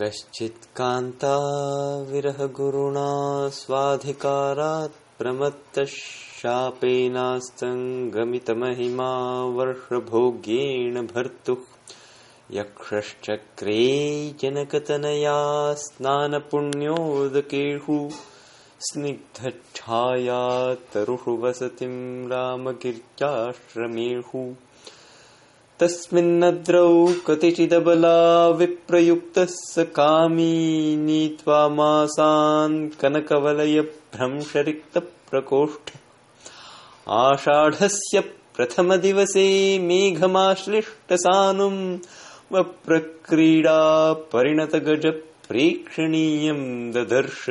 कश्चित् कान्ता विरहगुरुणा स्वाधिकारात् प्रमत्तः शापेनास्तङ्गमितमहिमा वर्षभोग्येण भर्तुः यक्षश्चक्रे जनकतनया स्नानपुण्योदकेषु स्निग्धच्छाया तरुषु वसतिं रामगिर्जाश्रमेषु तस्मिन्नद्रौ कतिचिदबला विप्रयुक्तः स कामी नीत्वा मासान् कनकवलयभ्रंशरिक्तप्रकोष्ठे। आषाढस्य प्रथमदिवसे मेघमाश्लिष्टसानुम् वप्रक्रीडा परिणतगजप्रेक्षणीयम् ददर्श।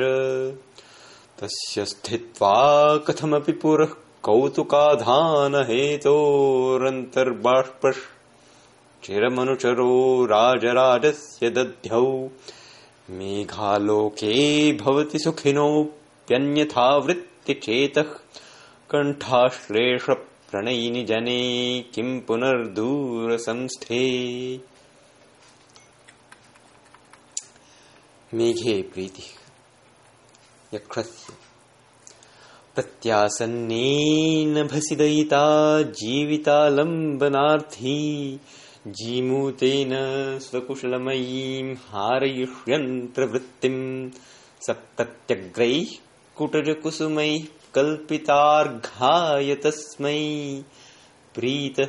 तस्य स्थित्वा कथमपि पुरः कौतुकाधानहेतोरन्तर्बाष्पश् चिरमनुचरो राजराजस्य दध्यौ मेघालोके भवति सुखिनोऽप्यन्यथावृत्तिचेतः कण्ठाश्लेषप्रणयिनि जने किम् पुनर्दूरसंस्थे। मेघे प्रीतिः यक्षस्य। प्रत्यासन्नेन भसिदयिता जीवितालम्बनार्थी जीमूतेन स्वकुशलमयीम् हारयिष्यन्त्रवृत्तिम् सप्तत्यग्रैः कुटजकुसुमैः कल्पितार्घाय तस्मै। प्रीतः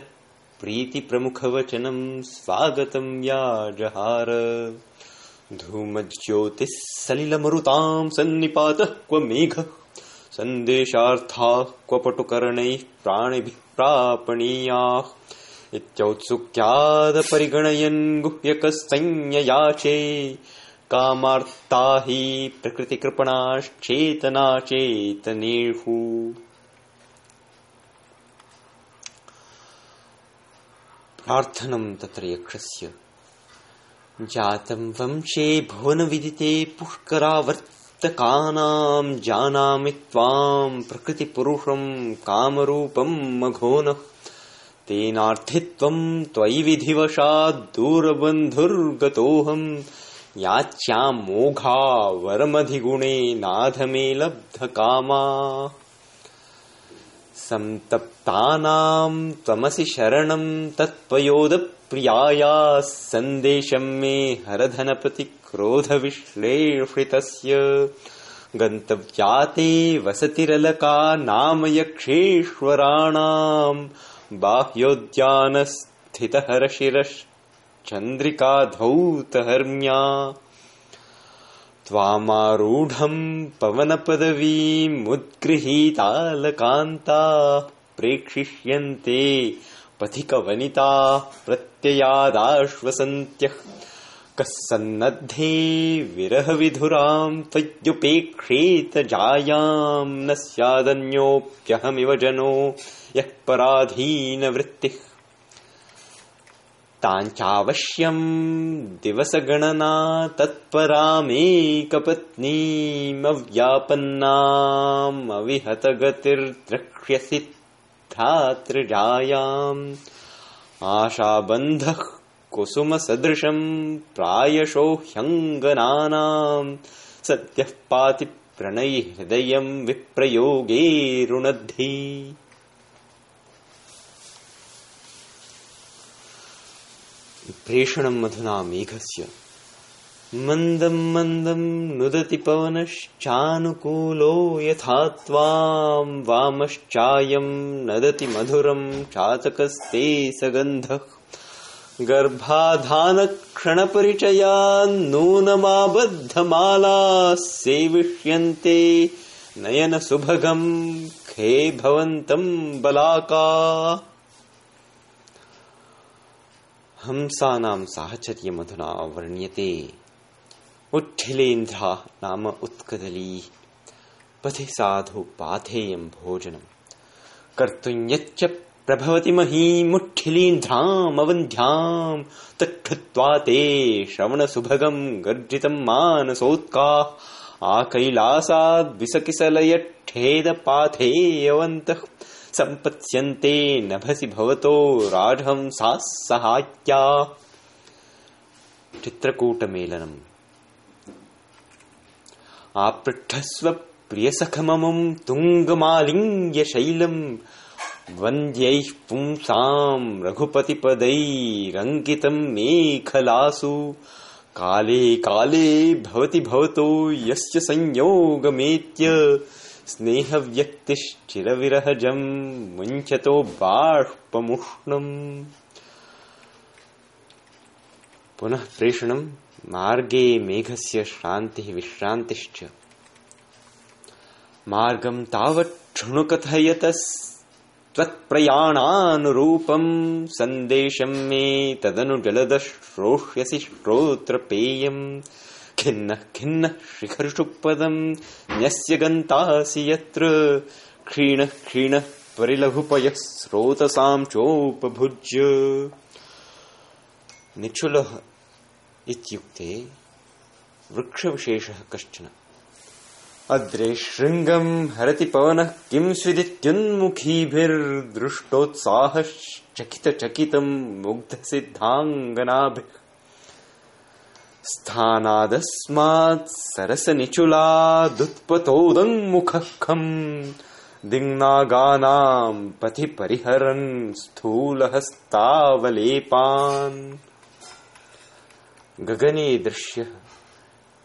प्रीतिप्रमुखवचनम् स्वागतम् व्याजहार धूमज्योतिः सलिलमरुताम् सन्निपातः क्व मेघः। सन्देशार्थाः क्व पटुकरणैः प्राणिभिः प्रापणीयाः इत्यौत्सुक्यादपरिगणयन् गुह्यकसंज्ञयाचे कामार्ता हि प्रकृतिकृपणाश्चेतनाचेतनेषु। प्रार्थनम् तत्र यक्षस्य। जातम् वंशे भुवनविदिते पुष्करावर्तकानाम् जानामि त्वाम् प्रकृतिपुरुषम् कामरूपम् मघोनः तेनार्थित्वम् त्वयि विधिवशात् दूरबन्धुर्गतोऽहम् याच्याम् मोघा वरमधिगुणे नाधमे लब्धकामा। सन्तप्तानाम् त्वमसि शरणम् तत्त्वयोदप्रियायाः सन्देशम् मे हरधनप्रतिक्रोधविश्लेषितस्य। गन्तव्याते वसतिरलका नाम यक्षेश्वराणाम् बाह्योद्यानस्थितहरशिरश्चन्द्रिका धौतहर्म्या त्वामारूढम् पवनपदवीमुद्गृहीतालकान्ताः प्रेक्षिष्यन्ते पथिकवनिताः प्रत्ययादाश्वसन्त्यः। कः सन्नद्धे विरहविधुराम् त्वय्युपेक्षेत जायाम् न स्यादन्योऽप्यहमिव जनो यः पराधीनवृत्तिः। ताञ्चावश्यम् दिवसगणना तत्परामेकपत्नीमव्यापन्नामविहतगतिर्द्रक्ष्यसि धातृजायाम् आशाबन्धः कुसुमसदृशम् प्रायशो ह्यङ्गनानाम् सद्यः पाति प्रणयि हृदयम् विप्रयोगे रुणद्धि प्रेषणम् मधुना मेघस्य मन्दम् मन्दम् नुदति पवनश्चानुकूलो यथा त्वाम् वामश्चायम् नदति मधुरम् चातकस्ते सगन्धः। गर्भाधानक्षणपरिचयान्नूनमाबद्धमालाः सेविष्यन्ते नयनसुभगम् खे भवन्तम् बलाका हंसानाम् साहचर्यमधुना वर्ण्यते उच्छिलेन्द्रा नाम उत्कदली। पथि साधु पाथेय भोजनम् कर्तुम् यच्च प्रभवति महीमुच्छिलीन्ध्रामवन्ध्याम् तच्छ्रुत्वा ते श्रवणसुभगम् गर्जितम् मानसोत्काः। आकैलासाद्विसकिसलयच्छेदपाथेयवन्तः सम्पत्स्यन्ते नभसि भवतो राजहंसाः सहात्या चित्रकूटमेलनम्। आपृच्छस्व प्रियसखममुम् तुङ्गमालिङ्ग्यशैलम् वन्द्यैः पुंसाम् रघुपतिपदैरङ्कितम् मेखलासु। काले काले भवति भवतो यस्य संयोगमेत्य स्नेहव्यक्तिश्चिरविरहजम् मुञ्चतो बाष्पमुष्णम्। पुनः प्रेषणम्, मार्गे मेघस्य श्रान्तिः विश्रान्तिश्च। मार्गम् तावत् त्वत्प्रयाणानुरूपम् सन्देशम् मे तदनु जलद श्रोष्यसि श्रोत्रपेयम्। खिन्नः खिन्नः शिखर्षुपदम् न्यस्य गन्तासि यत्र क्षीणः क्षीणः परिलघुपयः स्रोतसाम् चोपभुज्य। निचुलः इत्युक्ते वृक्षविशेषः कश्चन। अद्रे शृङ्गम् हरति पवनः किं स्विदित्युन्मुखीभिर्दृष्टोत्साहश्चकितचकितम् मुग्धसिद्धाङ्गनाभिः स्थानादस्मात् सरसनिचुलादुत्पतोदङ्मुखः दिङ्नागानाम् पथि परिहरन् स्थूलहस्तावलेपान्। गगने दृश्यः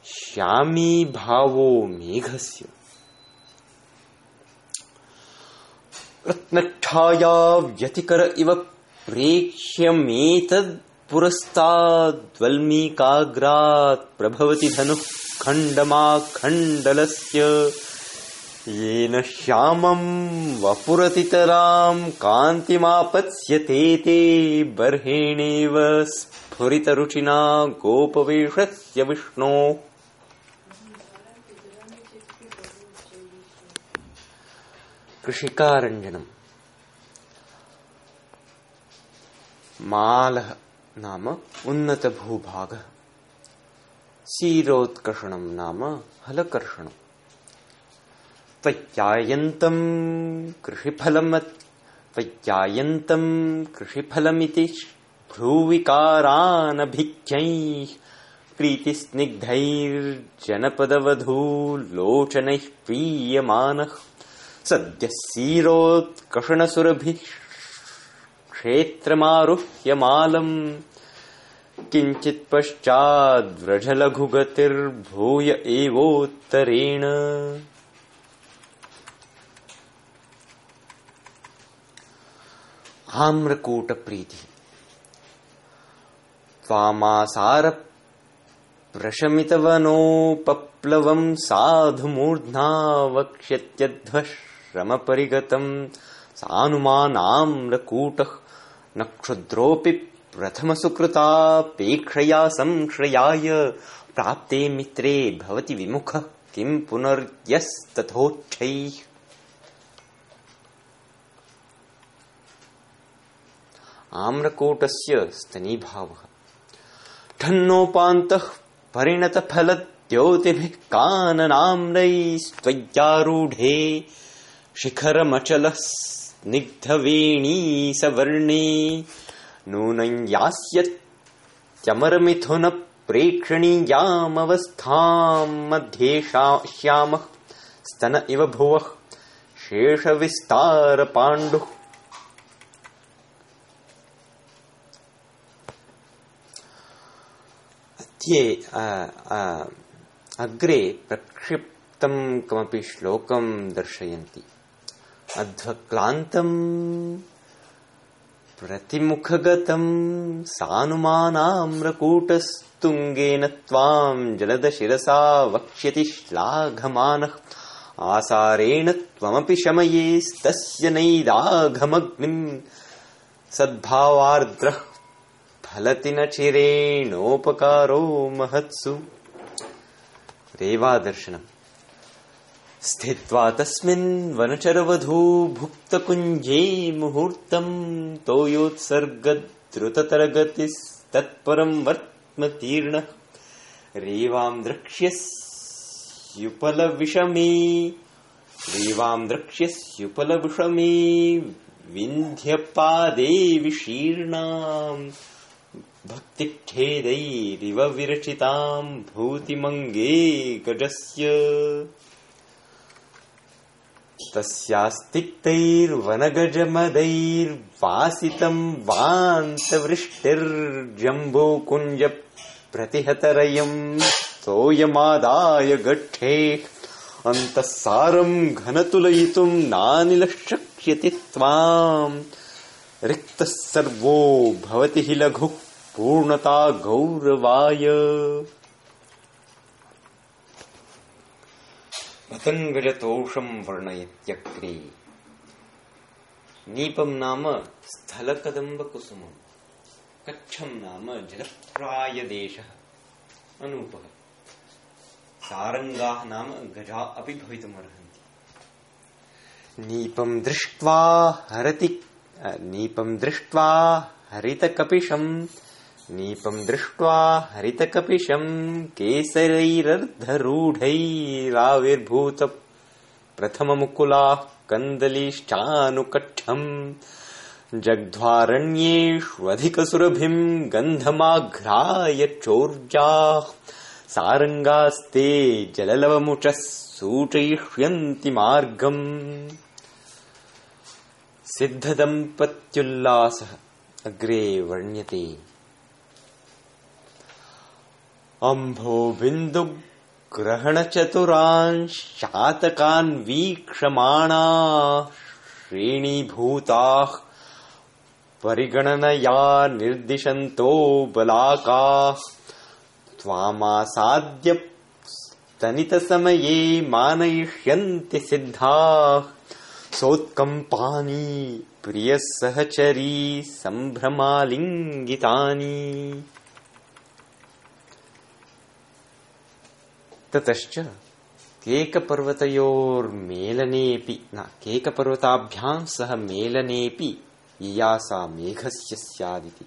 श्यामी भावो मेघस्य। रत्नच्छाया व्यतिकर इव प्रेक्ष्यमेतद् पुरस्ताद्वल्मीकाग्रात् प्रभवति धनुः खण्डमाखण्डलस्य। येन श्यामम् वपुरतितराम् कान्तिमापत्स्यते ते बर्हेणेव स्फुरितरुचिना गोपवेशस्य विष्णो। कृषिकारञ्जनम्। मालः नाम उन्नतभूभागः। क्षीरोत्कर्षणम् नाम हलकर्षणम्। त्वय्यायन्तम् कृषिफलम् त्वय्यायन्तम् कृषिफलमिति भ्रूविकारानभिज्ञैः प्रीतिस्निग्धैर्जनपदवधूलोचनैः पीयमानः सद्यः सीरोत्कषणसुरभिः क्षेत्रमारुह्यमालम्। किञ्चित् पश्चाद्व्रजलघुगतिर्भूय एवोत्तरेण। आम्रकूटप्रीतिः। त्वामासार प्रशमितवनोपप्लवम् साधुमूर्ध्ना वक्ष्यत्यध्वश्रमपरिगतम् सानुमानाम्रकूटः न क्षुद्रोऽपि प्रथमसुकृतापेक्षया संश्रयाय। प्राप्ते मित्रे भवति विमुखः किम् पुनर्यस्तथोच्छैः। आम्रकूटस्य स्तनीभावः। ठन्नोपान्तः परिणतफलद्योतिभिः काननाम्रैस्त्वय्यारूढे शिखरमचलः स्निग्धवेणी सवर्णे। नूनं यास्यत्यमरमिथुनप्रेक्षणीयामवस्थाम् मध्ये श्यामः। स्तन इव भुवः अग्रे प्रक्षिप्तम् कमपि श्लोकम् दर्शयन्ति अध्वक्लान्तम् प्रतिमुखगतम् सानुमानाम्रकूटस्तुङ्गेन त्वाम् जलदशिरसा वक्ष्यति श्लाघमानः। आसारेण त्वमपि शमयेस्तस्य नैदाघमग्निम्। सद्भावार्द्रः फलति न चिरेणोपकारो महत्सु। रेवादर्शनम् स्थित्वा तस्मिन् वनचरवधू भुक्तकुञ्जे मुहूर्तम् तोयोत्सर्गद्रुततरगतिस्तत्परम् वर्त्मतीर्णः रेवाम् द्रक्ष्यस्युपलविषमे द्रक्ष्यस्युपलविषमे विन्ध्यपादे विशीर्णाम् भक्तिच्छेदैरिव विरचिताम् भूतिमङ्गे गजस्य तस्यास्तिक्तैर्वनगजमदैर्वासितम् वान्तवृष्टिर्जम्बूकुञ्ज प्रतिहतरयम् सोऽयमादाय गच्छे अन्तः सारम् घनतुलयितुम् नानिलशक्ष्यति त्वाम् रिक्तः सर्वो भवति हि लघुः पूर्णता गौरवाय मतङ्गजतोषम् वर्णयत्यग्रे। नीपम् नाम स्थलकदम्बकुसुमम् कच्छम् नाम जलप्रायदेशः अनूपः। सारङ्गाः नाम गजा अपि भवितुमर्हन्ति। नीपम् दृष्ट्वा हरति नीपम् दृष्ट्वा हरितकपिशम् नीपम् दृष्ट्वा हरितकपिशम् केसरैरर्धरूढैराविर्भूत प्रथममुकुलाः कन्दलीश्चानुकक्षम् जग्ध्वारण्येष्वधिकसुरभिम् गन्धमाघ्राय चोर्जाः सारङ्गास्ते जललवमुचः सूचयिष्यन्ति मार्गम्। सिद्धदम्पत्युल्लासः। अग्रे वर्ण्यते अम्भो बिन्दुग्रहणचतुरान् वीक्षमाणा श्रेणीभूताः परिगणनया निर्दिशन्तो बलाकाः त्वामासाद्य स्तनितसमये मानयिष्यन्ति सिद्धाः। सोत्कम्पानि प्रियः सहचरी सम्भ्रमालिङ्गितानि ततश्च केकपर्वतयोर्मेलनेऽपि न केकपर्वताभ्याम् सह मेलनेऽपि यया सा मेघस्य स्यादिति।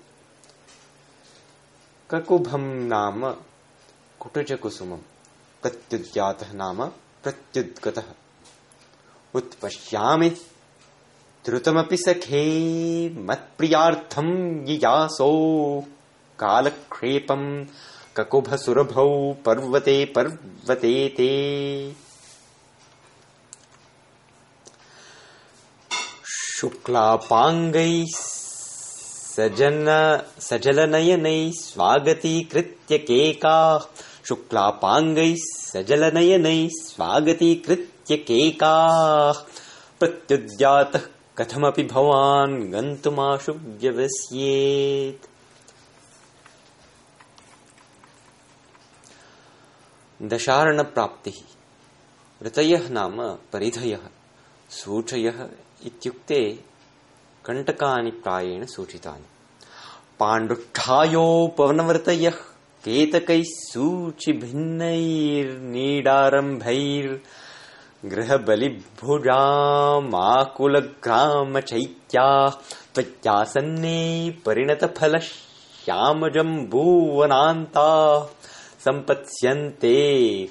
ककुभम् नाम कुटजकुसुमम् प्रत्युद्यातः नाम प्रत्युद्गतः। उत्पश्यामि द्रुतमपि सखे मत्प्रियार्थम् ययासो कालक्षेपम् ककुभसुरभौ पर्वते पर्वते ते। शुक्लापाङ्गैः सजन सजलनयनैः स्वागतीकृत्य केकाः शुक्लापाङ्गैः सजलनयनैः स्वागतीकृत्य केकाः प्रत्युद्यातः कथमपि भवान् गन्तुमाशु व्यवस्येत् दशार्णप्राप्तिः। ऋतयः नाम परिधयः। सूचयः इत्युक्ते कण्टकानि प्रायेण सूचितानि। पाण्डुष्ठायोपवनव्रतयः केतकैः सूचिभिन्नैर्नीडारम्भैर्गृहबलिभुजामाकुलग्रामचैत्याः त्वच्चासन्ने परिणतफलश्यामजम्बूवनान्ताः सम्पत्स्यन्ते।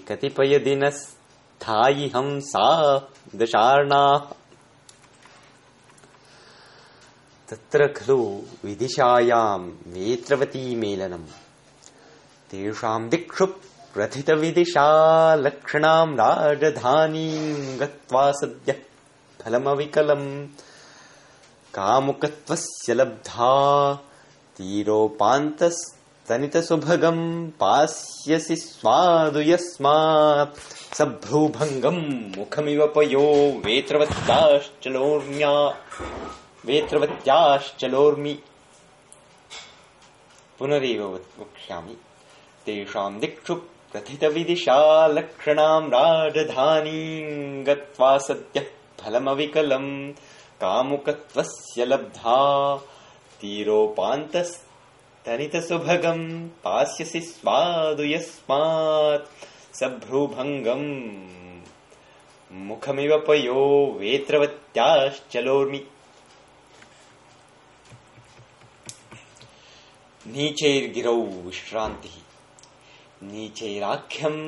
कतिपयदिनस्थायि हंसा तत्र खलु विदिशायाम् नेत्रवतीमेलनम् तेषाम् दिक्षु प्रथितविदिशा लक्षणाम् राजधानीम् गत्वा सद्यः फलमविकलम् कामुकत्वस्य लब्धा तीरोपान्तस्तनितसुभगम् पास्यसि स्वादु यस्मात्। सभ्रूभङ्गम् मुखमिव पयो वेत्रवत्ताश्चलोर्म्या वेत्रवत्याश्चलोर्मि। पुनरेव वक्ष्यामि। तेषाम् दिक्षु प्रथितविदिशा लक्षणाम् राजधानीम् गत्वा सद्यः फलमविकलम् कामुकत्वस्य लब्धा तीरोपान्तस्तनितसुभगम् पास्यसि स्वादु यस्मात् सभ्रूभङ्गम् मुखमिव पयो वेत्रवत्याश्चलोर्मि। नीचैर्गिरौ विश्रान्तिः। नीचैराख्यम्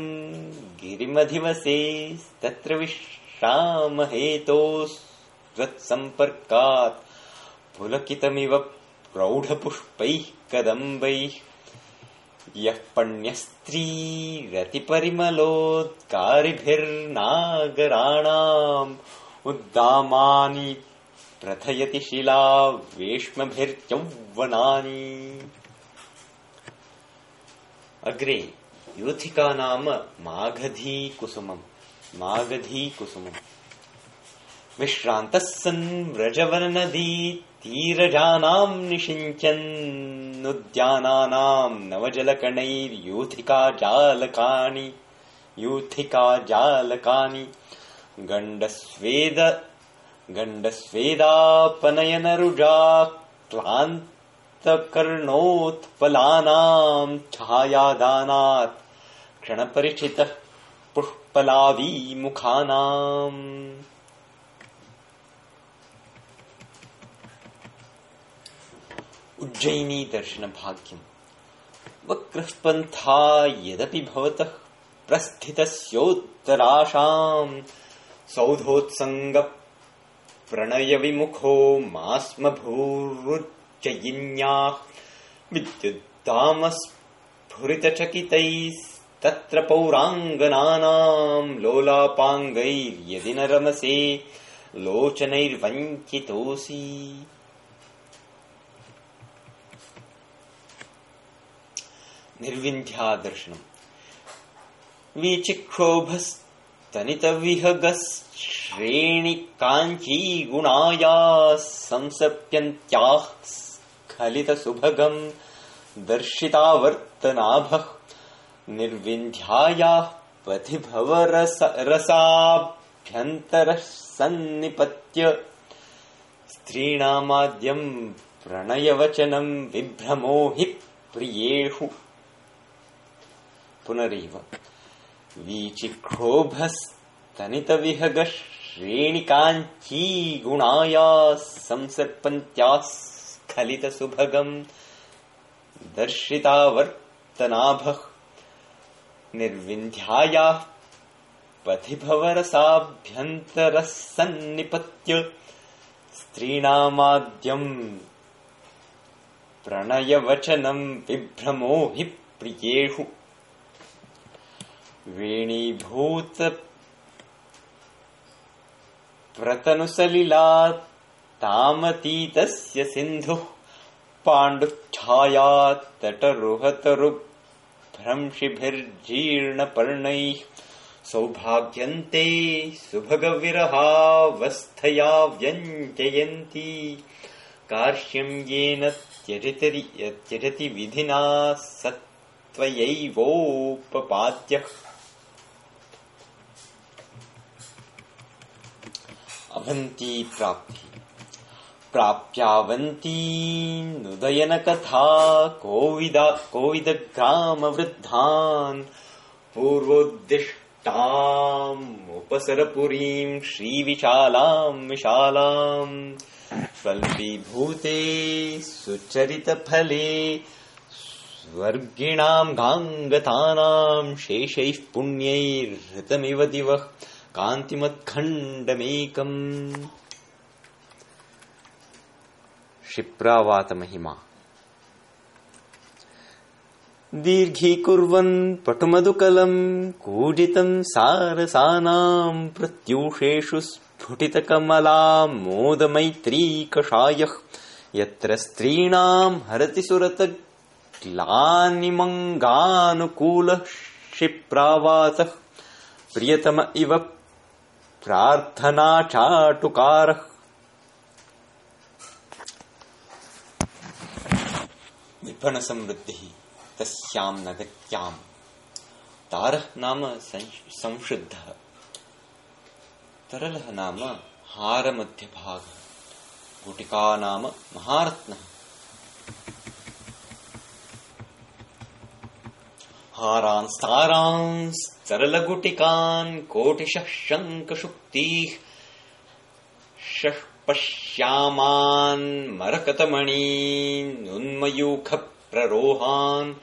गिरिमधिवसेस्तत्र विश्रामहेतोस्त्वत्सम्पर्कात् पुलकितमिव प्रौढपुष्पैः कदम्बैः यः पण्यस्त्रीरतिपरिमलोत्कारिभिर्नागराणाम् उद्दामानि प्रथयति शिला वेश्मभिर्यौवनानि अग्रे यूथिका नाम मागधीकुसुमम् मागधीकुसुमम्। विश्रान्तः सन् व्रजवननदी तीरजानाम् निषिञ्चन्नुद्यानानाम् नवजलकणैर्यूथिका जालकानि यूथिका जालकानि गण्डस्वेद गण्डस्वेदापनयनरुजा क्लान्तकर्णोत्पलानाम् छायादानात् क्षणपरिचितः पुष्पलावीमुखानाम् उज्जयिनी दर्शनभाग्यम्। वक्रः पन्था यदपि भवतः प्रस्थितस्योत्तराशाम् सौधोत्सङ्गप्रणयविमुखो मास्मभूरुज्जयिन्याः विद्युत्तामस्फुरितचकितैस्तत्र पौराङ्गनानाम् लोलापाङ्गैर्यदि न रमसे लोचनैर्वञ्चितोऽसि वीचिक्षोभस्तनितविहगश्रेणिकाञ्चीगुणायाः संसप्यन्त्याः स्खलितसुभगम् दर्शितावर्तनाभः निर्विन्ध्यायाः पथि भवरसाभ्यन्तरः सन्निपत्य स्त्रीणामाद्यम् प्रणयवचनम् विभ्रमो हि प्रियेषु पुनरेव। वीचिक्षोभस्तनितविहगश्रेणिकाञ्चीगुणायाः संसर्पन्त्याः स्खलितसुभगम् दर्शितावर्तनाभः निर्विन्ध्यायाः पथि भवरसाभ्यन्तरः सन्निपत्य स्त्रीणामाद्यम् प्रणयवचनम् विभ्रमो हि प्रियेषु। वेणीभूत प्रतनुसलिला तामतीतस्य सिन्धुः पाण्डुच्छाया तटरुहतरुभ्रंशिभिर्जीर्णपर्णैः सौभाग्यन्ते सुभगविरहावस्थया व्यञ्जयन्ती कार्श्यम् येन त्यजति विधिना सत्त्वयैवोपपाद्यः अवन्ती प्राप्ति। प्राप्यावन्तीनुदयनकथा कोविदा कोविदग्रामवृद्धान् पूर्वोद्दिष्टामुपसरपुरीम् श्रीविशालाम् विशालाम् स्वल्पीभूते सुचरितफले स्वर्गिणाम् गाङ्गतानाम् शेषैः पुण्यैर्हृतमिव दिवः। कान्तिमत्खण्डमेकम्। क्षिप्रावातमहिमा। दीर्घीकुर्वन् पटुमधुकलम् कूजितम् सारसानाम् प्रत्यूषेषु स्फुटितकमलामोदमैत्रीकषायः यत्र स्त्रीणाम् हरति सुरतग्लानिमङ्गानुकूलः क्षिप्रावातः। प्रियतम इव प्रार्थनाचाटुकारः विपणसमृद्धिः तस्याम् नगत्याम् तारः नाम संशुद्धः। तरलः नाम हारमध्यभागः। गुटिका नाम महारत्नः। हारांस्तारांस्तरलगुटिकान् कोटिशः शङ्खशुक्तिः शः पश्यामान् मरकतमणीनुन्मयूखप्ररोहान्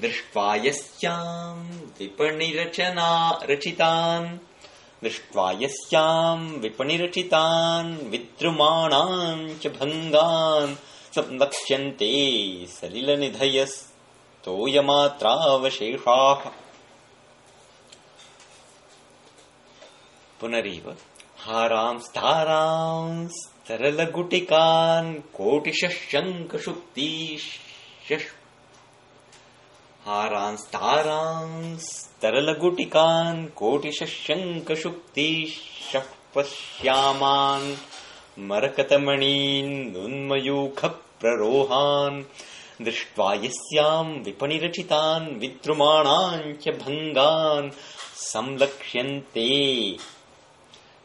दृष्ट्वा यस्याम् विपणिरचना रचितान्। दृष्ट्वा यस्याम् विपणिरचितान् विद्रुमाणान् च भङ्गान् संलक्ष्यन्ते तोयमात्रावशेषाः पुनरीव हारांस्तारांस्तरलगुटिकान् कोटिशशङ्कशुक्तिशः हारांस्तारांस्तरलगुटिकान् कोटिशशङ्कशुक्तिशः पश्यामान् मरकतमणीन् दृष्ट्वा यस्याम् विपणिरचितान् विद्रुमाणान् च भङ्गान् संलक्ष्यन्ते।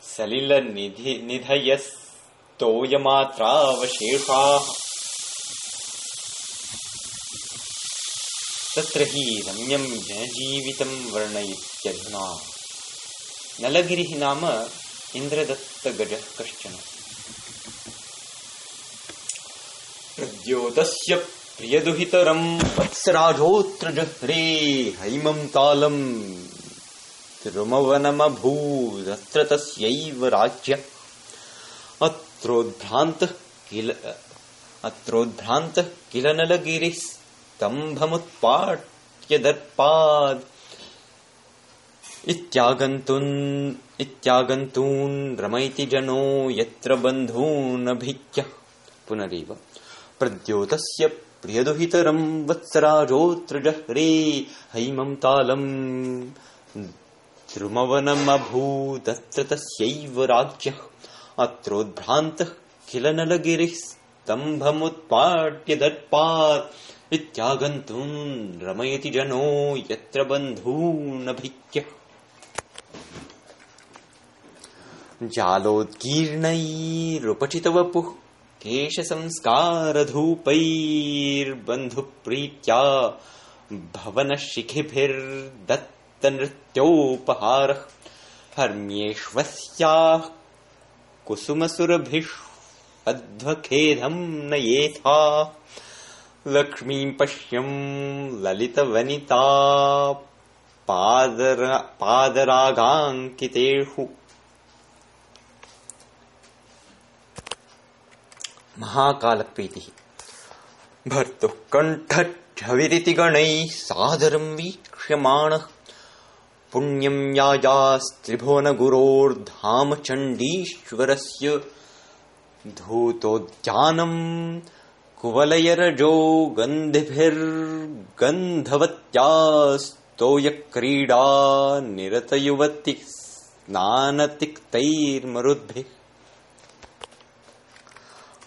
सलिलनिधि निधयस्तोयमात्रावशेषाः। तत्र हि रम्यम् जनजीवितम् वर्णयित्यधुना। नलगिरिः नाम इन्द्रदत्तगजः कश्चन। प्रद्योतस्य प्रियदुहितरम् वत्सराजोऽत्र जह्रे हैमम् तालम् त्रिमवनमभूदत्र तस्यैव राज्य। अत्रोद्भ्रान्तः किल अत्रोद्भ्रान्तः किल नलगिरिः स्तम्भमुत्पाट्य दर्पाद् इत्यागन्तून् इत्यागन्तून् रमैति जनो यत्र बन्धूनभिज्ञ। पुनरेव प्रद्योतस्य प्रियदुहितरम् वत्सराजोऽत्र जह्रे हैमम् तालम् द्रुमवनमभूदत्र तस्यैव राज्यः अत्रोद्भ्रान्तः किल नलगिरिः स्तम्भमुत्पाट्य दर्पात् इत्यागन्तून् रमयति जनो यत्र बन्धूनभिज्ञः। जालोत्कीर्णैरुपचितवपुः केशसंस्कारधूपैर्बन्धुप्रीत्या भवनशिखिभिर्दत्तनृत्योपहारः हर्म्येष्वस्याः कुसुमसुरभिष्वध्वखेदम् नयेथा लक्ष्मीम् पश्यम् पादरागाङ्कितेषु महाकालप्रीतिः। भर्तुः कण्ठच्छविरिति गणैः सादरम् वीक्ष्यमाणः। पुण्यम् यायास्त्रिभुवनगुरोर्धाम चण्डीश्वरस्य धूतोद्यानम् कुवलयरजो गन्धिभिर्गन्धवत्यास्तोयक्रीडा निरतयुवतिः स्नानतिक्तैर्मरुद्भिः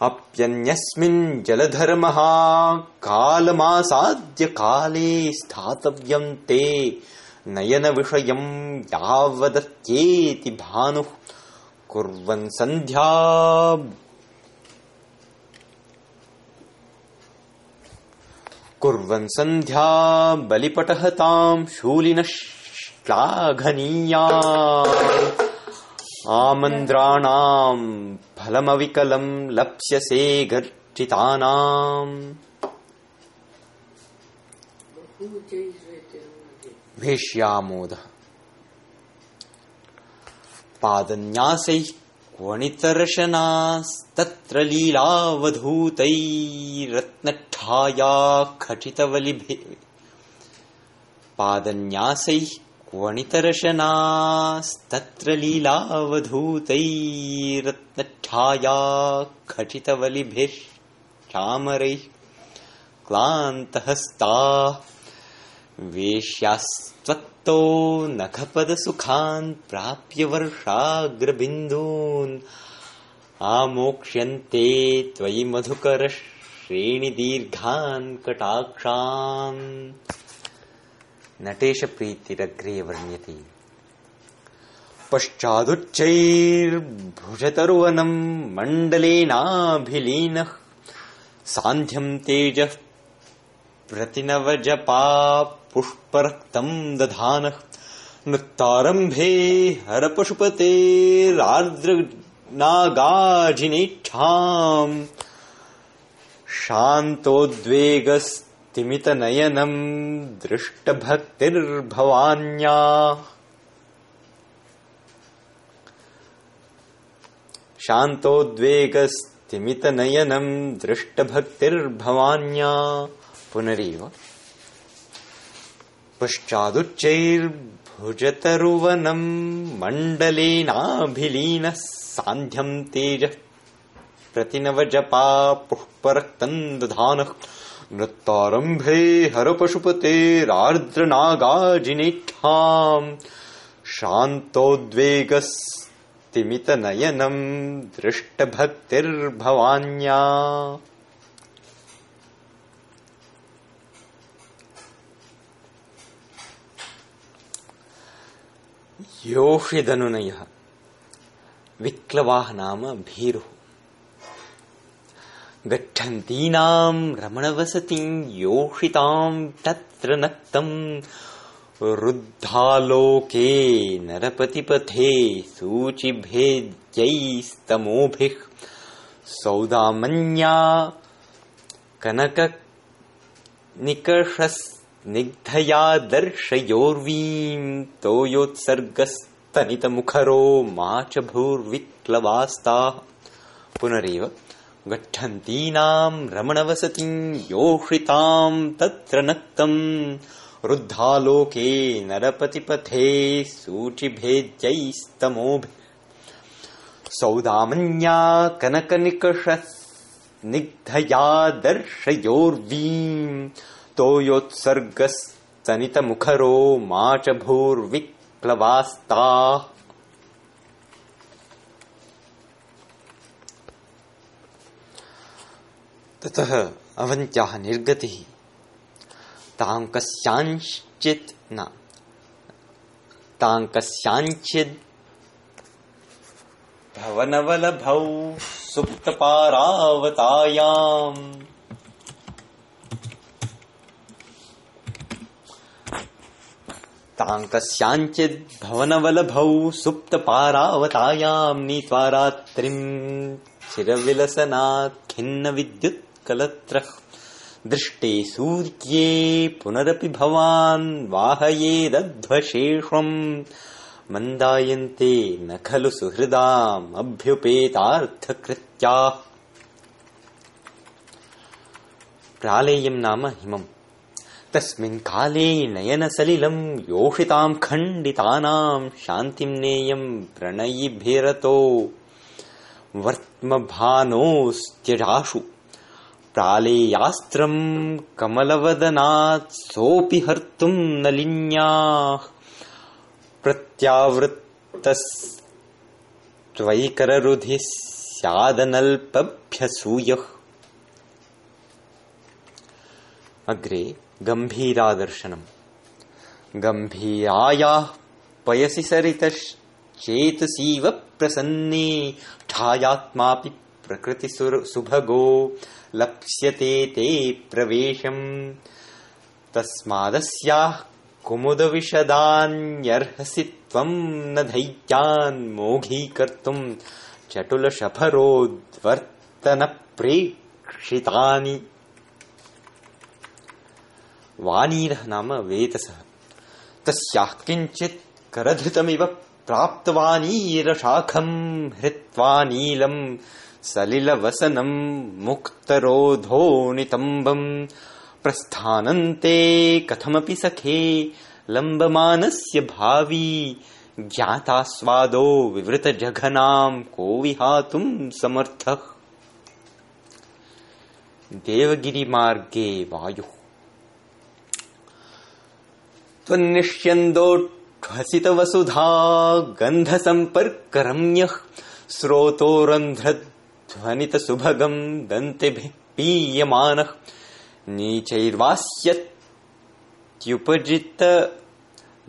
अप्यन्यस्मिन् जलधरमहाकालमासाद्य काले स्थातव्यम् ते नयनविषयम् यावदत्येति भानुः कुर्वन् सन्ध्या। कुर्वन् सन्ध्या बलिपटहताम् शूलिनः श्लाघनीया आमन्द्राणाम् फलमविकलम् लप्स्यसे गर्जितानाम्। भेष्यामोदः। पादन्यासैः क्वणितरशनास्तत्र लीलावधूतैरत्नठाया खचितवलिभे पादन्यासैः क्वणितरशनास्तत्र लीलावधूतैरत्नच्छाया खचितवलिभिश्चामरैः क्लान्तहस्ताः वेश्यास्त्वत्तो नखपदसुखान् प्राप्य वर्षाग्रबिन्दून् आमोक्ष्यन्ते त्वयि मधुकरश्रेणिदीर्घान् कटाक्षान् नटेशप्रीतिरग्रे वर्ण्यते पश्चादुच्चैर्भुजतरुवनम् मण्डलेनाभिलीनः सान्ध्यम् तेजः प्रतिनवजपा पुष्परक्तम् दधानः नृत्तारम्भे हरपशुपतेरार्द्रनागाजिनेच्छाम् शान्तोद्वेगस्तिमितनयनम् दृष्टभक्तिर्भवान्या। स्तिमितनयनम् दृष्टभक्तिर्भवान्या। पुनरेव पश्चादुच्चैर्भुजतरुवनम् मण्डलेनाभिलीनः सान्ध्यम् तेजः प्रतिनवजपा पुष्परक्तम् दधानः नृत्तारम्भे हरपशुपतेरार्द्रनागाजिनेच्छाम् शान्तोद्वेगस्तिमितनयनम् दृष्टभक्तिर्भवान्या। योषिदनुनयः। विक्लवाः नाम भीरुः। गच्छन्तीनाम् रमणवसतिम् योषिताम् तत्र नक्तम् रुद्धालोके नरपतिपथे सूचिभेद्यैस्तमोभिः सौदामन्या कनकनिकषस्निग्धया दर्शयोर्वीम् तोयोत्सर्गस्तनितमुखरो मा च भूर्विक्लवास्ताः पुनरेव गच्छन्तीनाम् रमणवसतिम् योषिताम् तत्र नक्तम् रुद्धालोके नरपतिपथे सूचिभेद्यैस्तमोभिः। सौदामन्या कनकनिकषस्निग्धया दर्शयोर्वीम् तोयोत्सर्गस्तनितमुखरो मा च भूर्विक्लवास्ताः ततः अवंत्या निर्गति। तां कस्यांचित न। तां कस्यांचिद भवनवलभौ सुप्तपारावतायाम्। तां भवनवलभौ सुप्तपारावतायां नीत्वा रात्रिं चिरविलसनात् खिन्न विद्युत खिन्नविद्युत्कलत्रः दृष्टे सूर्ये पुनरपि भवान् वाहयेदध्वशेषम् मन्दायन्ते न खलु सुहृदामभ्युपेतार्थकृत्याः प्रालेयम् नाम हिमम्। तस्मिन् काले नयनसलिलम् योषिताम् खण्डितानाम् शान्तिम् नेयम् प्रणयिभिरतो। वर्त्मभानोस्त्यजाशु प्रालेयास्त्रम् कमलवदनात् सोऽपि हर्तुम् नलिन्याः प्रत्यावृत्तस्त्वैकररुधिः स्यादनल्पभ्यसूयः। अग्रे गम्भीरादर्शनम्। गम्भीरायाः पयसि सरितश्चेतसीव प्रसन्ने ठायात्मापि प्रकृतिसुभगो लप्स्यते ते प्रवेशम्। तस्मादस्याः कुमुदविशदान्यर्हसि त्वम् न धैर्यान् मोघीकर्तुम् चटुलशफरोद्वर्तनप्रेक्षितानि। वानीरः नाम वेतसः तस्याः किञ्चित् करधृतमिव प्राप्तवानीरशाखम् हृत्वा नीलम् सलिलवसनम् मुक्तरोधोनितम्बम् प्रस्थानन्ते कथमपि सखे लम्बमानस्य भावी ज्ञातास्वादो विवृतजघनाम् को विहातुम् समर्थः। देवगिरिमार्गे वायुः। त्वन्निष्यन्दोह्वसितवसुधा गन्धसम्पर्करम्यः स्रोतोरन्ध्रध्वनितसुभगम् दन्तिभिः पीयमानः नीचैर्वास्यत्युपजित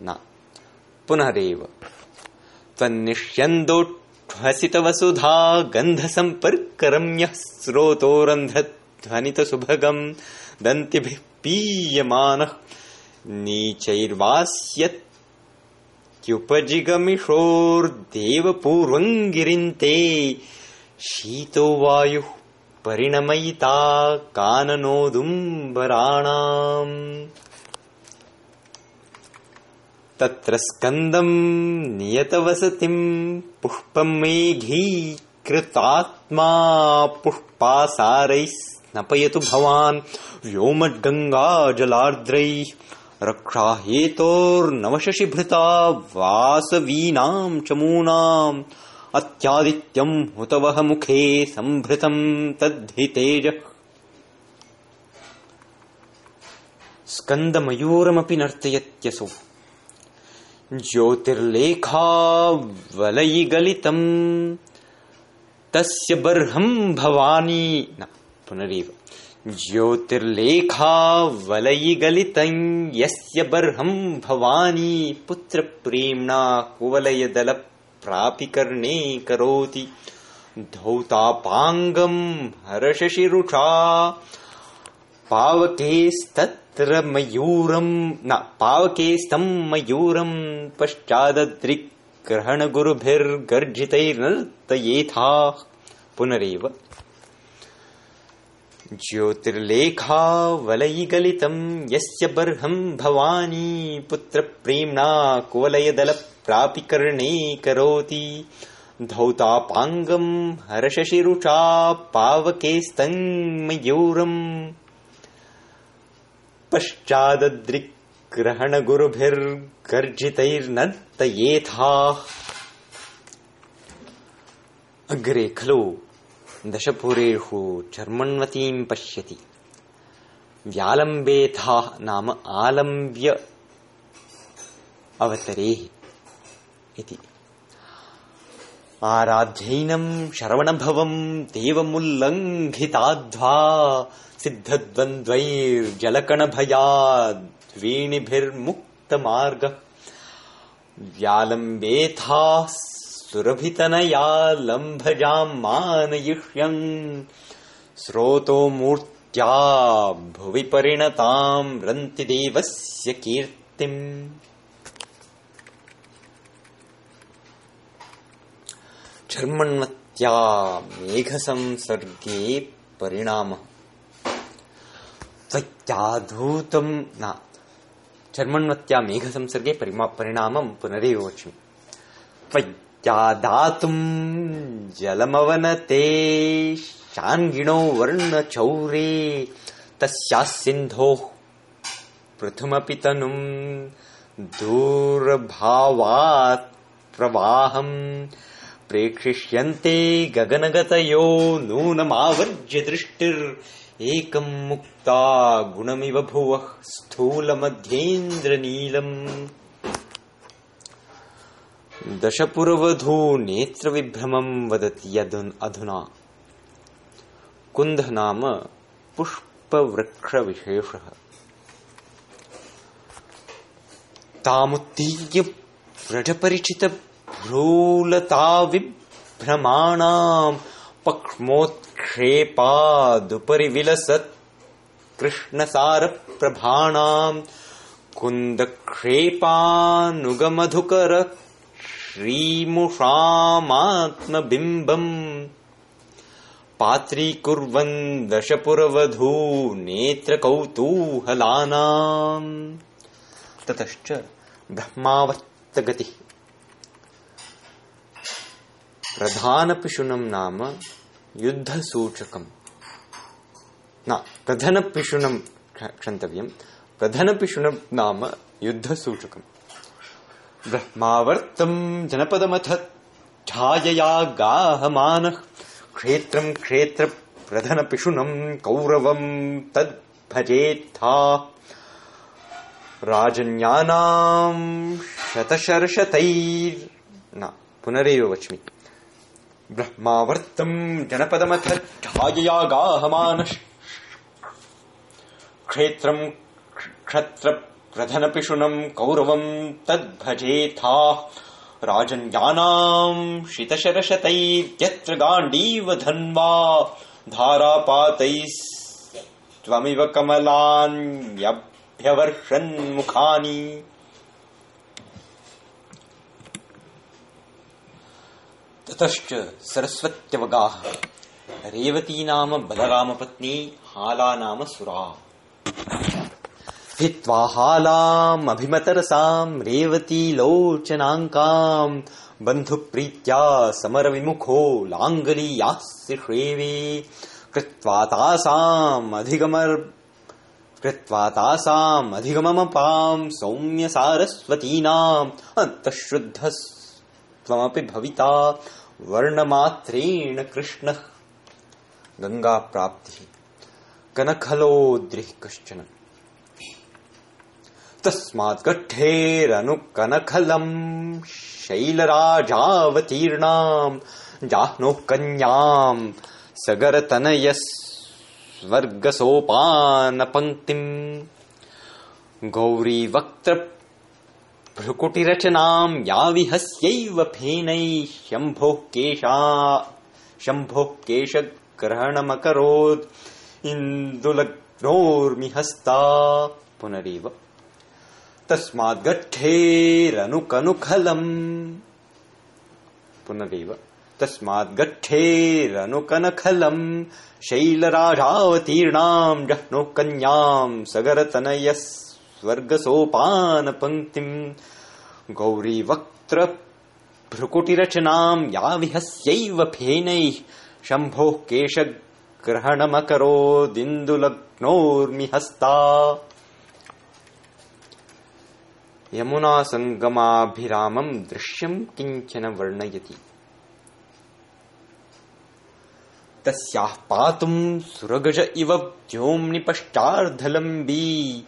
न पुनरेव। त्वन्निष्यन्दोह्वसितवसुधा गन्धसम्पर्करम्यः स्रोतोरन्ध्रध्वनितसुभगम् दन्तिभिः पीयमानः नीचैर्वास्यत्युपजिगमिषोर्देवपूर्वम् गिरिन्ते शीतो वायुः परिणमयिता काननोदुम्बराणाम्। तत्र स्कन्दम् नियतवसतिम् पुष्पम् मेघी कृतात्मा पुष्पासारैः स्नपयतु भवान् व्योमगङ्गाजलार्द्रैः रक्षाहेतोर्नवशशिभृता वासवीनाम् चमूनाम् अत्यादित्यम् हुतवः मुखे सम्भृतम् तद्धि तेजः स्कन्दमयूरमपि नर्तयत्यसौ। ज्योतिर्लेखावलयिगलितम्। तस्य बर्हम् भवानी न पुनरेव। ज्योतिर्लेखावलयिगलितम् यस्य बर्हम् भवानी पुत्रप्रेम्णा कुवलयदलप्रापिकर्णे करोति धौतापाङ्गम् हर्षशिरुषा। पावकेस्तत्र मयूरम् न पावकेस्तम् मयूरम् पश्चादद्रिग्रहणगुरुभिर्गर्जितैर्नर्तयेथा। पुनरेव। ज्योतिर्लेखावलयिगलितम् यस्य बर्हम् भवानी पुत्रप्रेम्णा धौतापाङ्गम् पावकेस्तम् मयूरम् पश्चादद्रिग्रहणगुरुभिर्गर्जितैर्नर्तयेथा। अग्रे खलु दशपुरेषु चर्मण्वतीम् पश्यति। व्यालम्बेथा नाम आलम्ब्य अवतरेः इति। आराध्यैनम् शरवणभवम् देवमुल्लङ्घिताध्वा सिद्धद्वन्द्वैर्जलकणभयाद्वेणिभिर्मुक्तमार्ग। व्यालम्बेथाः सुरभितनया लम्भजाम् मानयिष्यन् स्रोतो मूर्त्या भुवि परिणताम् रन्ति देवस्य कीर्तिम् चर्मण्वत्या मेघसंसर्गे परिणामः। त्वत्याधूतम् न। चर्मण्वत्या मेघसंसर्गे परिमा परिणामम् पुनरेव वच्मि त्वत्यादातुम् जलमवनते शान्गिणो वर्णचौरे तस्याः सिन्धोः पृथुमपि तनुम् दूरभावात् प्रवाहम् प्रेक्षिष्यन्ते गगनगतयो नूनमावर्ज्य मुक्ता गुणमिव भुवः स्थूलमध्येन्द्रनीलम्। दशपुरवधू नेत्रविभ्रमम् वदति अधुना कुन्ध नाम पुष्पवृक्षविशेषः व्रजपरिचितभ्रूलताविभ्रमाणाम् पक्ष्मोत्क्षेपादुपरि विलसत् कृष्णसारप्रभाणाम् कुन्दक्षेपानुगमधुकर श्रीमुषामात्मबिम्बम् पात्रीकुर्वन् दशपुरवधू नेत्रकौतूहलानाम् ततश्च ब्रह्मावर्तगतिः प्रधानपिशुनम् नाम युद्धसूचकम्। न प्रधनपिशुनम् क्षन्तव्यम् प्रधनपिशुनम् नाम युद्धसूचकम्। ब्रह्मावर्तम् जनपदमथ छायया गाहमानः। क्षेत्रम् क्षेत्रप्रधनपिशुनम् कौरवम् तद्भजेत्था। राजन्यानाम् शतशर्षतैर् न पुनरेव वच्मि ब्रह्मावर्तम् जनपदमथ छायया गाहमानः क्षेत्रम् क्षत्रप्रधनपिशुनम् कौरवम् तद्भजेथा। राजन्यानाम् शितशरशतैर्यत्र गाण्डीव धन्वा। धारापातैस्त्वमिव कमलान्यभ्यवर्षन्मुखानि। ततश्च सरस्वत्यवगाः। रेवती नाम बलरामपत्नी हाला नाम सुरा हित्वा रेवती लोचनाङ्काम्। बन्धुप्रीत्या समरविमुखो लाङ्गलीयास्य श्रेवे कृत्वा तासामधिगमर् कृत्वा तासामधिगममपाम् सौम्य सारस्वतीनाम् अन्तःशुद्धस्त्वमपि भविता वर्णमात्रेण कृष्णः। गङ्गाप्राप्तिः कनखलोद्रिः कश्चन। तस्मात् कट्ठेरनुकनखलम् शैलराजावतीर्णाम् जाह्नोः कन्याम् सगरतनयस्वर्गसोपानपङ्क्तिम् गौरीवक्त्रभ्रुकुटिरचनाम् या विहस्यैव फेनैः शम्भोः केशा शम्भोः केशग्रहणमकरोत्। इन्दुलग्नोर्मिहस्ता। पुनरेव। तस्माद्गच्छेरनुकनुखलम्। पुनरेव। तस्माद्गच्छेरनुकनखलम्। शैलराजावतीर्णाम् जह्नोः कन्याम् सगरतनयस्वर्गसोपानपङ्क्तिम् गौरीवक्त्रभ्रुकुटिरचनाम् या विहस्यैव फेनैः शम्भोः केशग्रहणमकरोदिन्दुलग्नोर्मिहस्ता। यमुनासङ्गमाभिरामम् दृश्यम् किञ्चन वर्णयति। तस्याः पातुम् सुरगज इव व्योम्निपश्चार्धलम्बी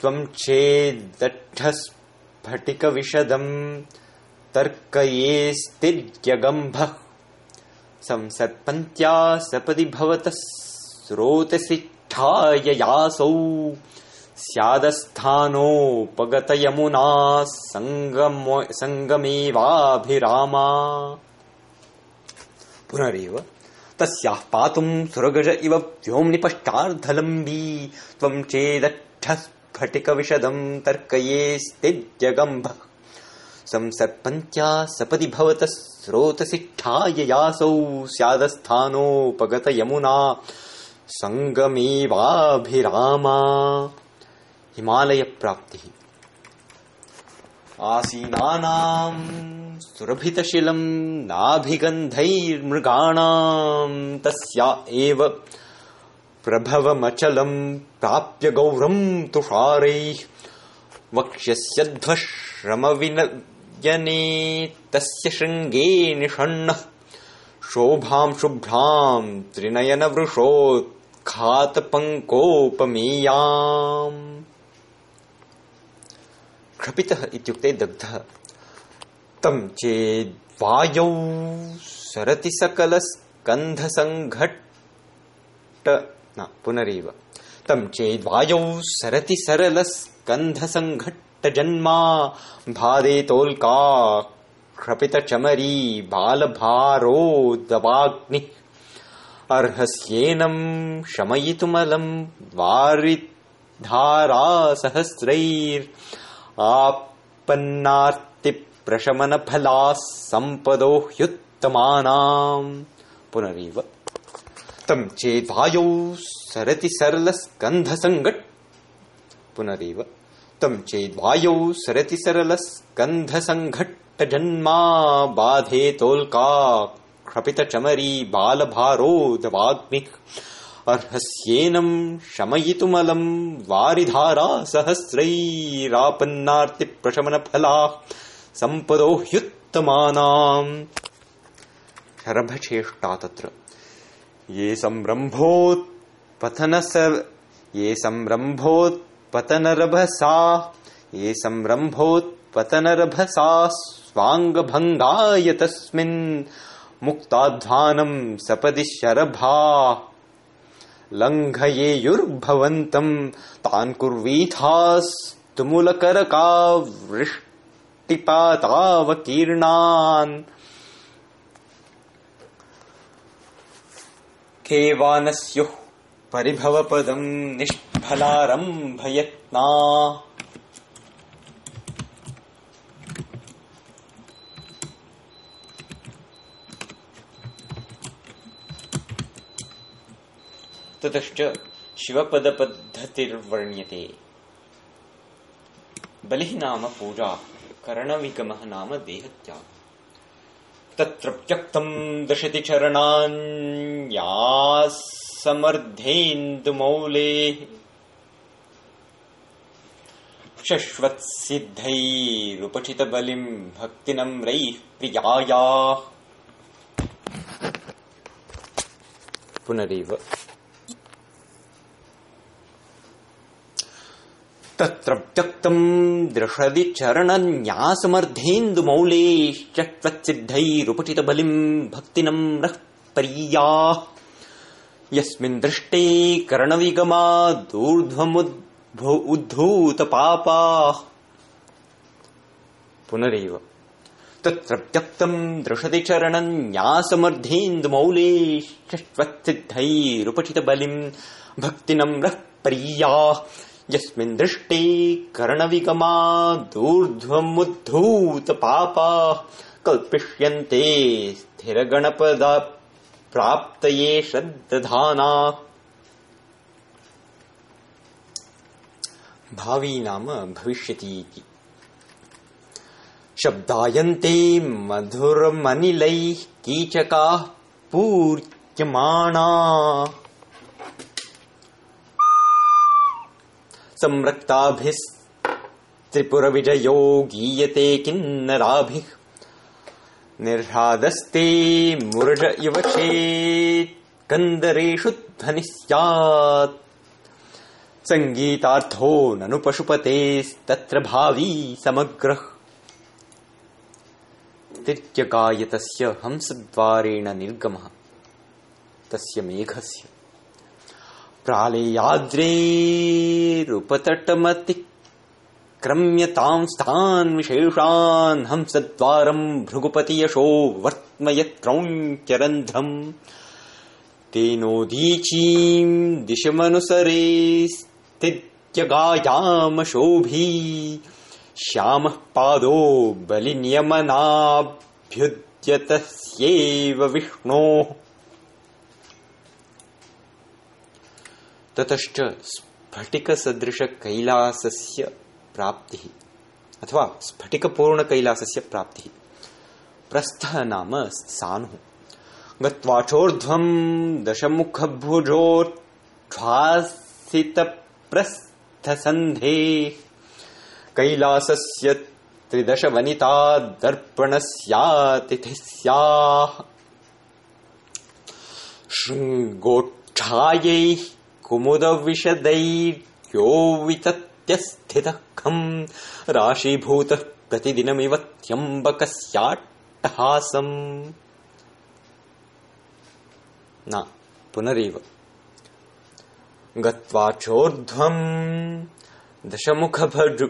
त्वम् चेदट्ठस्फटिकविशदम् तर्कयेस्तिर्यगम्भः। संसत्पन्त्या सपदि भवतः स्रोतसिष्ठाय यासौ स्यादस्थानोपगतयमुना सङ्गमेवाभिरामा पुनरेव तस्याः पातुम् सुरगज इव व्योम्निपश्चार्धलम्बी त्वम् चेदट्ठस्फटिकविशदम् तर्कयेस्तिर्यगम्भः संसर्पन्त्या सपदि भवतः स्रोतसिष्ठाय यासौ स्यादस्थानोपगतयमुना सङ्गमेवाभिरामा हिमालयप्राप्तिः। आसीनानाम् सुरभितशिलम् नाभिगन्धैर्मृगाणाम् तस्या एव प्रभवमचलम् प्राप्य गौरम् तुषारैः वक्ष्यस्यध्वश्रमविनयने तस्य शृङ्गे निषण्णः शोभाम् शुभ्राम् त्रिनयनवृषोत्खातपङ्कोपमेयाम् क्षपितः इत्युक्ते दग्धः। तम् चेद्वायौ सरति सकलस्कन्धसङ्घट्ट पुनरेव तम् चेद्वायौ सरति सरलस्कन्धसङ्घट्टजन्मा भादेतोल्का क्षपितचमरी बालभारोदवाग्निः अर्हस्येनम् शमयितुमलम् वारिधारासहस्रैर् आपन्नार्तिप्रशमनफलाः सम्पदो ह्युत्तमानाम् पुनरेव तम् चेद्वायौ सरति सरलस्कन्धसङ्घट् पुनरेव, तम् चेद्वायौ सरति सरलस्कन्धसङ्घट्टजन्मा बाधेतोल्का क्षपितचमरी बालभारोदवाग्निः अर्हस्येनम् शमयितुमलम् वारिधारा सहस्रैरापन्नार्तिप्रशमनफलाः सम्पदो ह्युत्तमानाम् शरभचेष्टा तत्र। ये संरंभोत पथन ये संरंभोत पतन रभसा, ये संरंभोत पतन रभसा स्वांग भंगाय तस्मिन् मुक्ताध्वानम सपदि शरभा लंघयेयुर्भवन्तं तान् कुर्वीथास्तुमुलकरकावृष्टिपातावकीर्णान् केवा न स्युः परिभवपदम् निष्फलारम्भयत्ना ततश्च शिवपदपद्धतिर्वर्ण्यते। बलिः नाम पूजा करणविगमः नाम देहत्याग। तत्र त्यक्तम् दशति चरणान्यासमर्धेन्दुमौलेः शश्वत्सिद्धैरुपचितबलिम् भक्तिनम्रैः प्रियायाः। पुनरेव तत्र त्यक्तम् दृषदि चरणन्यासमर्धेन्दुमौलेश्चत्वत्सिद्धैरुपचितबलिम् भक्तिनम्रः पर्या। यस्मिन् दृष्टे करणविगमादूर्ध्वमुद्भू उद्धूतपापाः। पुनरेव। तत्र त्यक्तम् दृशति चरणन्यासमर्धेन्दुमौलेश्चत्वत्सिद्धैरुपचितबलिम् भक्तिनम्रः पर्या यस्मिन् दृष्टे करणविगमादूर्ध्वमुद्धूतपापाः कल्पिष्यन्ते स्थिरगणपदा प्राप्तये श्रद्दधाना भावी नाम भविष्यति इति। शब्दायन्ते मधुरमनिलैः कीचकाः पूर्यमाणा संरक्ताभिस्त्रिपुरविजयो गीयते किन्नराभिः। निर्ह्रादस्ते मुरज इव चेत् कन्दरेषु ध्वनिः स्यात् सङ्गीतार्थो ननु पशुपतेस्तत्र भावी समग्रः। तिर्यगायतस्य हंसद्वारेण निर्गमः। तस्य मेघस्य। प्रालेयाद्रेरुपतटमतिक्रम्यतां स्थान् विशेषान् हंसद्वारम् भृगुपतियशो वर्त्मयत्रौञ्चरन्ध्रम् तेनोदीचीम् दिशमनुसरे स्थित्यगायामशोभी। श्यामः पादो बलिनियमनाभ्युद्यतस्यैव विष्णोः। ततश्च स्फटिक सदृश कैलासस्य प्राप्ति, अथवा स्फटिक पूर्ण कैलासस्य प्राप्ति। प्रस्थ नाम सानु। गत्वाचोर्ध्वं दशमुखभुजोच्छ्वासितप्रस्थसन्धे कैलासस्य त्रिदशवनिता दर्पणस्यातिथिस्याः शृङ्गोच्छायैः कुमुदविशदैर्योवितत्यस्थितखम् राशीभूतः प्रतिदिनमिव त्यम्बकस्याट्टहासम् न पुनरेव। गत्वाचोर्ध्वम् दशमुखभु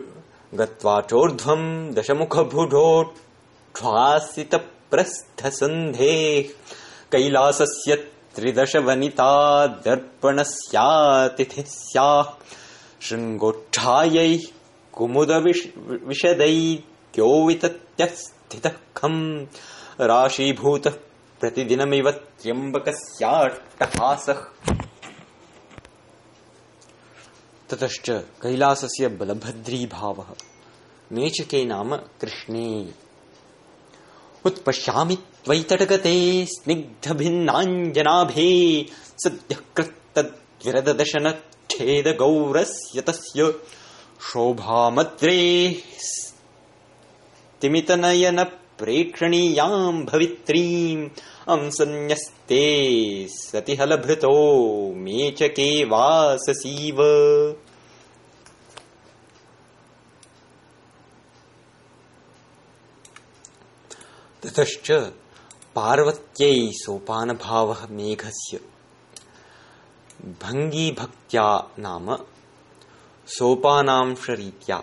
गत्वाचोर्ध्वम् दशमुखभुढोठ्वासितप्रस्थसन्धेः कैलासस्य त्रिदशवनिता दर्पणस्यातिथिः स्याः शृङ्गोच्छायैः कुमुदविशदैत्यो वितत्यस्थितः खम् राशीभूतः प्रतिदिनमिव त्र्यम्बकस्याट्टहासः। ततश्च कैलासस्य बलभद्रीभावः मेचके नाम कृष्णे। उत्पश्यामि त्वयितटगते स्निग्धभिन्नाञ्जनाभे सद्यः कृत्तद्विरददशनच्छेदगौरस्य तस्य शोभामद्रेः स्तिमितनयनप्रेक्षणीयाम् भवित्रीम् अंसन्यस्ते सति हलभृतो मेचके वाससीव। ततश्च पार्वत्यै सोपानभावः मेघस्य। भङ्गीभक्त्या नाम सोपानांशरीत्या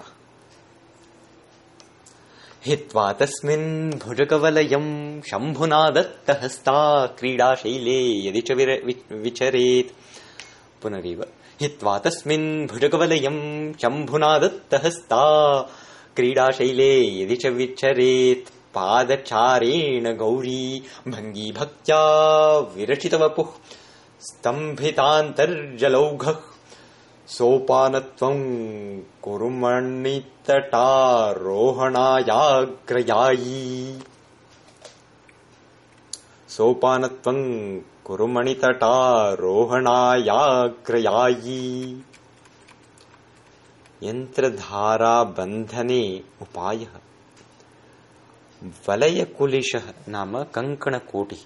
हित्वा तस्मिन् भुजकवलयम् शम्भुना दत्तहस्ता क्रीडाशैले यदि च विचरेत्। पुनरेव हित्वा तस्मिन् भुजकवलयम् शम्भुना दत्तहस्ता क्रीडाशैले यदि च विचरेत् पादचारेण गौरी भङ्गीभक्त्या विरचितवपुः स्तम्भितान्तर्जलौघः। सोपानत्वम् यन्त्रधाराबन्धने उपायः ವಲಯಕುಲಿಶ ನಾಮ ಕಂಕಣಕೋಟಿ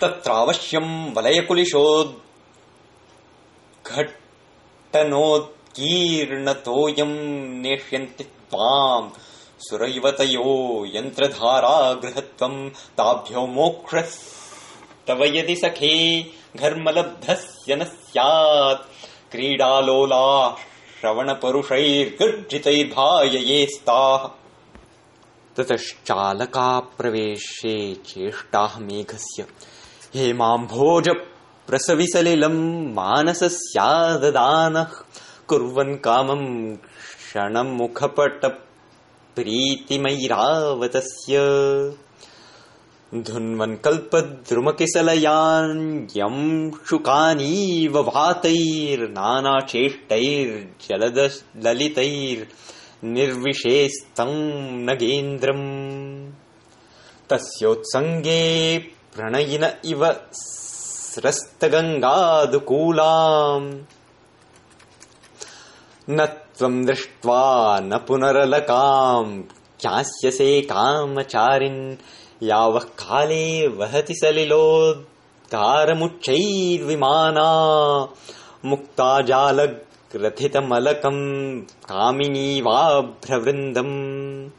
तत्रावश्यम वलयकुलिशोद्घट्टनोत्कीर्णतोऽयं नेष्यन्ति त्वाम् सुरैवतयो यन्त्रधारागृहत्वम् ताभ्यो मोक्षः। तव यदि सखे घर्मलब्धस्य न स्यात्। क्रीडालोलाः श्रवणपरुषैर्गर्जितैर्भाययेस्ताः। ततश्चालकाप्रवेशे चेष्टाः मेघस्य हेमाम्भोजप्रसविसलिलम् मानसस्याददानः। कुर्वन् कामम् क्षणमुखपटप्रीतिमैरावतस्य धुन्वन् कल्पद्रुमकिसलयान् यं शुकानीव वातैर्नानाचेष्टैर्जलदललितैर्निर्विशेस्तम् नगेन्द्रम्। तस्योत्सङ्गे प्रणयिन इव स्रस्तगङ्गादुकूलाम्। न त्वम् दृष्ट्वा न पुनरलकाम्। ज्ञास्यसे कामचारिन् यावः काले वहति सलिलोद्गारमुच्चैर्विमाना। मुक्ता जालग्रथितमलकम् कामिनीवाभ्रवृन्दम्